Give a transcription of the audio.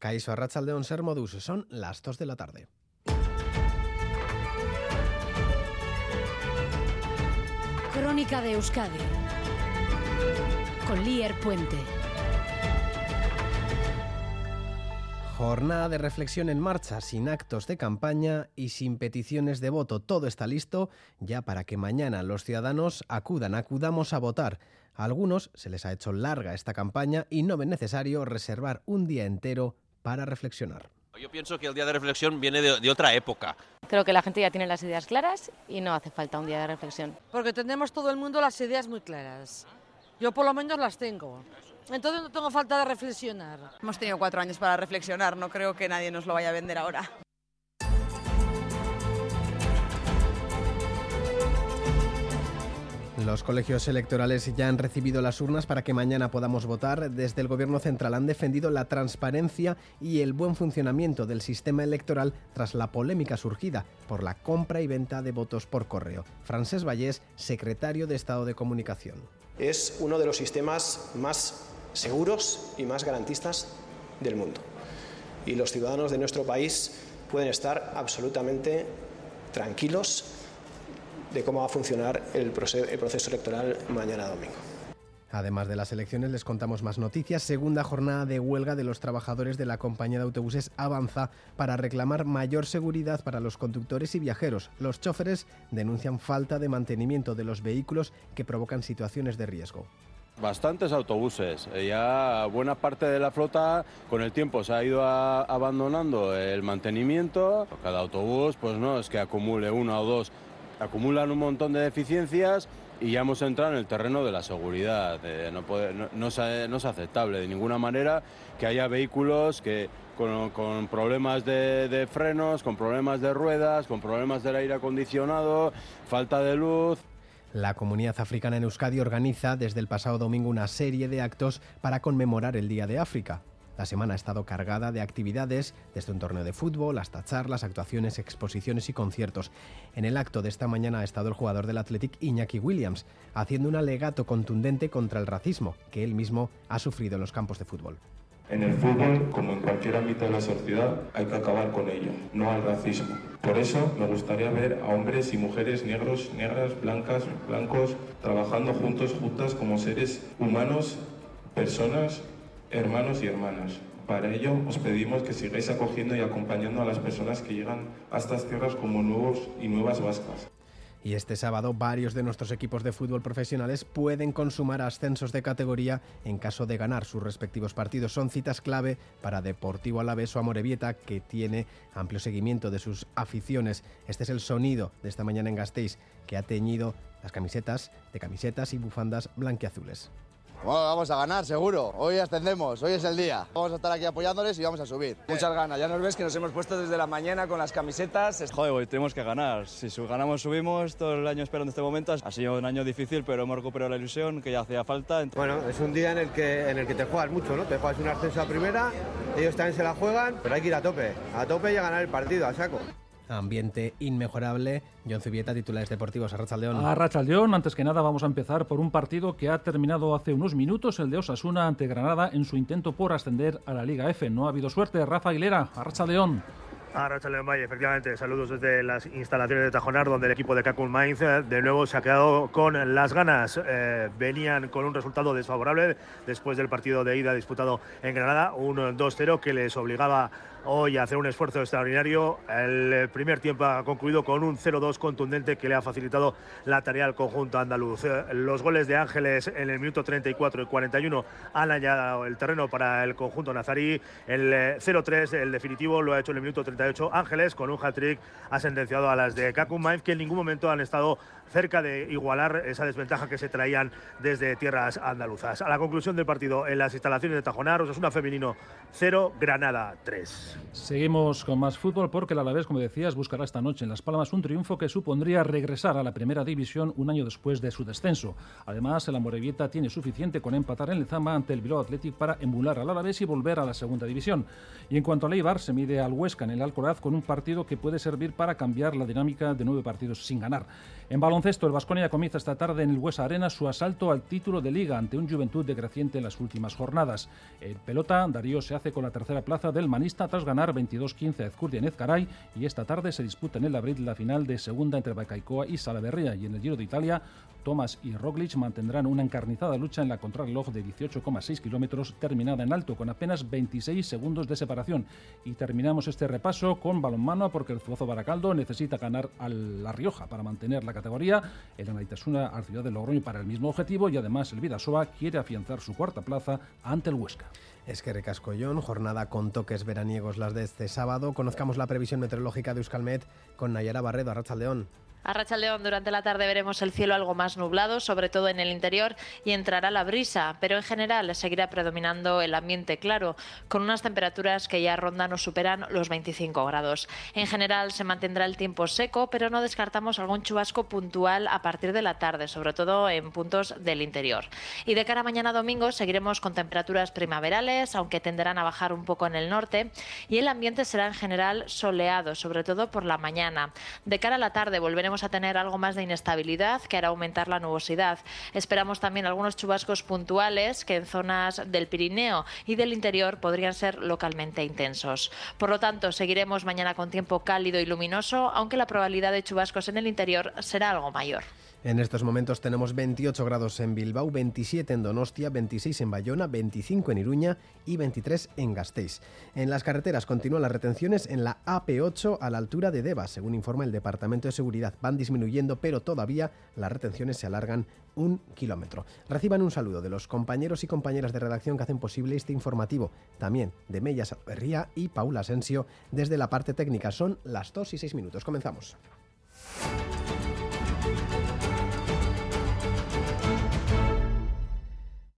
Caiso Arrachaldeón Ser Modus, son las 2 de la tarde. Crónica de Euskadi con Lier Puente. Jornada de reflexión en marcha, sin actos de campaña y sin peticiones de voto. Todo está listo ya para que mañana los ciudadanos acudan, acudamos a votar. A algunos se les ha hecho larga esta campaña y no ven necesario reservar un día entero para reflexionar. Yo pienso que el día de reflexión viene de, de, otra época. Creo que la gente ya tiene las ideas claras y no hace falta un día de reflexión. Porque tenemos todo el mundo las ideas muy claras. Yo por lo menos las tengo. Entonces no tengo falta de reflexionar. Hemos tenido cuatro años para reflexionar, no creo que nadie nos lo vaya a vender ahora. Los colegios electorales ya han recibido las urnas para que mañana podamos votar. Desde el Gobierno central han defendido la transparencia y el buen funcionamiento del sistema electoral tras la polémica surgida por la compra y venta de votos por correo. Francés Vallés, secretario de Estado de Comunicación. Es uno de los sistemas más seguros y más garantistas del mundo. Y los ciudadanos de nuestro país pueden estar absolutamente tranquilos de cómo va a funcionar el proceso electoral mañana domingo. Además de las elecciones, les contamos más noticias. Segunda jornada de huelga de los trabajadores de la compañía de autobuses avanza para reclamar mayor seguridad para los conductores y viajeros. Los choferes denuncian falta de mantenimiento de los vehículos que provocan situaciones de riesgo. Bastantes autobuses. Ya buena parte de la flota con el tiempo se ha ido a, abandonando el mantenimiento. Cada autobús, pues no es que acumule uno o dos acumulan un montón de deficiencias y ya hemos entrado en el terreno de la seguridad. No, no, es, aceptable de ninguna manera que haya vehículos que con, con problemas de, de, frenos, con problemas de ruedas, con problemas del aire acondicionado, falta de luz. La comunidad africana en Euskadi organiza desde el pasado domingo una serie de actos para conmemorar el Día de África. La semana ha estado cargada de actividades, desde un torneo de fútbol hasta charlas, actuaciones, exposiciones y conciertos. En el acto de esta mañana ha estado el jugador del Athletic Iñaki Williams, haciendo un alegato contundente contra el racismo que él mismo ha sufrido en los campos de fútbol. En el fútbol, como en cualquier ámbito de la sociedad, hay que acabar con ello, no al racismo. Por eso me gustaría ver a hombres y mujeres negros, negras, blancas, blancos, trabajando juntos, juntas como seres humanos, personas hermanos y hermanas. Para ello os pedimos que sigáis acogiendo y acompañando a las personas que llegan a estas tierras como nuevos y nuevas vascas. Y este sábado varios de nuestros equipos de fútbol profesionales pueden consumar ascensos de categoría en caso de ganar sus respectivos partidos. Son citas clave para Deportivo Alavés o Amorebieta, que tiene amplio seguimiento de sus aficiones. Este es el sonido de esta mañana en Gasteiz, que ha teñido las camisetas de camisetas y bufandas blanquiazules. Bueno, vamos a ganar, seguro. Hoy ascendemos, hoy es el día. Vamos a estar aquí apoyándoles y vamos a subir. Muchas ganas. Ya nos ves que nos hemos puesto desde la mañana con las camisetas. Joder, hoy tenemos que ganar. Si ganamos, subimos. Todo el año esperando este momento. Ha sido un año difícil, pero hemos recuperado la ilusión que ya hacía falta. Bueno, es un día en el que, en el que te juegas mucho, ¿no? Te juegas un ascenso a primera, ellos también se la juegan, pero hay que ir a tope. A tope y a ganar el partido, a saco ambiente inmejorable. John Zubieta, titulares deportivos, Arrachaldeón. Arrachaldeón, antes que nada vamos a empezar por un partido que ha terminado hace unos minutos, el de Osasuna ante Granada en su intento por ascender a la Liga F. No ha habido suerte. Rafa Aguilera, Arrachaldeón. Arrachaldeón Valle, efectivamente, saludos desde las instalaciones de Tajonar, donde el equipo de Cacun Mainz de nuevo se ha quedado con las ganas. Eh, venían con un resultado desfavorable después del partido de ida disputado en Granada, un 2-0 que les obligaba hoy a hacer un esfuerzo extraordinario. El primer tiempo ha concluido con un 0-2 contundente que le ha facilitado la tarea al conjunto andaluz. Los goles de Ángeles en el minuto 34 y 41 han añadido el terreno para el conjunto nazarí. El 0-3, el definitivo, lo ha hecho en el minuto 38 Ángeles con un hat-trick ha sentenciado a las de Kakum que en ningún momento han estado cerca de igualar esa desventaja que se traían desde tierras andaluzas. A la conclusión del partido en las instalaciones de Tajonar, una femenino 0, Granada 3. Seguimos con más fútbol porque el Alavés, como decías, buscará esta noche en Las Palmas un triunfo que supondría regresar a la primera división un año después de su descenso. Además, el Amorebieta tiene suficiente con empatar en Lezama ante el Bilbao Athletic para emular al Alavés y volver a la segunda división. Y en cuanto a Leibar, se mide al Huesca en el Alcoraz con un partido que puede servir para cambiar la dinámica de nueve partidos sin ganar. En baloncesto, el Vasconia comienza esta tarde en el Huesa Arena su asalto al título de liga ante un Juventud decreciente en las últimas jornadas. En pelota, Darío se hace con la tercera plaza del Manista tras ganar 22-15 a Ezcurdia en Ezcaray y esta tarde se disputa en el Abril la final de segunda entre Bacaicoa y Salaverría y en el Giro de Italia Thomas y Roglic mantendrán una encarnizada lucha en la contrarreloj de 18,6 kilómetros terminada en alto con apenas 26 segundos de separación. Y terminamos este repaso con balonmano porque el Zuazo Baracaldo necesita ganar a La Rioja para mantener la categoría, el Anaitasuna al Ciudad de Logroño para el mismo objetivo y además el Vidasoa quiere afianzar su cuarta plaza ante el Huesca. Es que recascollón, jornada con toques veraniegos las de este sábado. Conozcamos la previsión meteorológica de Euskalmet con Nayara Barredo, Arrachaldeón. A León durante la tarde veremos el cielo algo más nublado, sobre todo en el interior, y entrará la brisa, pero en general seguirá predominando el ambiente claro, con unas temperaturas que ya rondan o superan los 25 grados. En general se mantendrá el tiempo seco, pero no descartamos algún chubasco puntual a partir de la tarde, sobre todo en puntos del interior. Y de cara a mañana domingo seguiremos con temperaturas primaverales, aunque tenderán a bajar un poco en el norte, y el ambiente será en general soleado, sobre todo por la mañana. De cara a la tarde volveremos a tener algo más de inestabilidad que hará aumentar la nubosidad. Esperamos también algunos chubascos puntuales que en zonas del Pirineo y del interior podrían ser localmente intensos. Por lo tanto, seguiremos mañana con tiempo cálido y luminoso, aunque la probabilidad de chubascos en el interior será algo mayor. En estos momentos tenemos 28 grados en Bilbao, 27 en Donostia, 26 en Bayona, 25 en Iruña y 23 en Gasteiz. En las carreteras continúan las retenciones en la AP8 a la altura de Deva, según informa el Departamento de Seguridad. Van disminuyendo, pero todavía las retenciones se alargan un kilómetro. Reciban un saludo de los compañeros y compañeras de redacción que hacen posible este informativo, también de Mella Salverría y Paula Asensio desde la parte técnica. Son las 2 y 6 minutos. Comenzamos.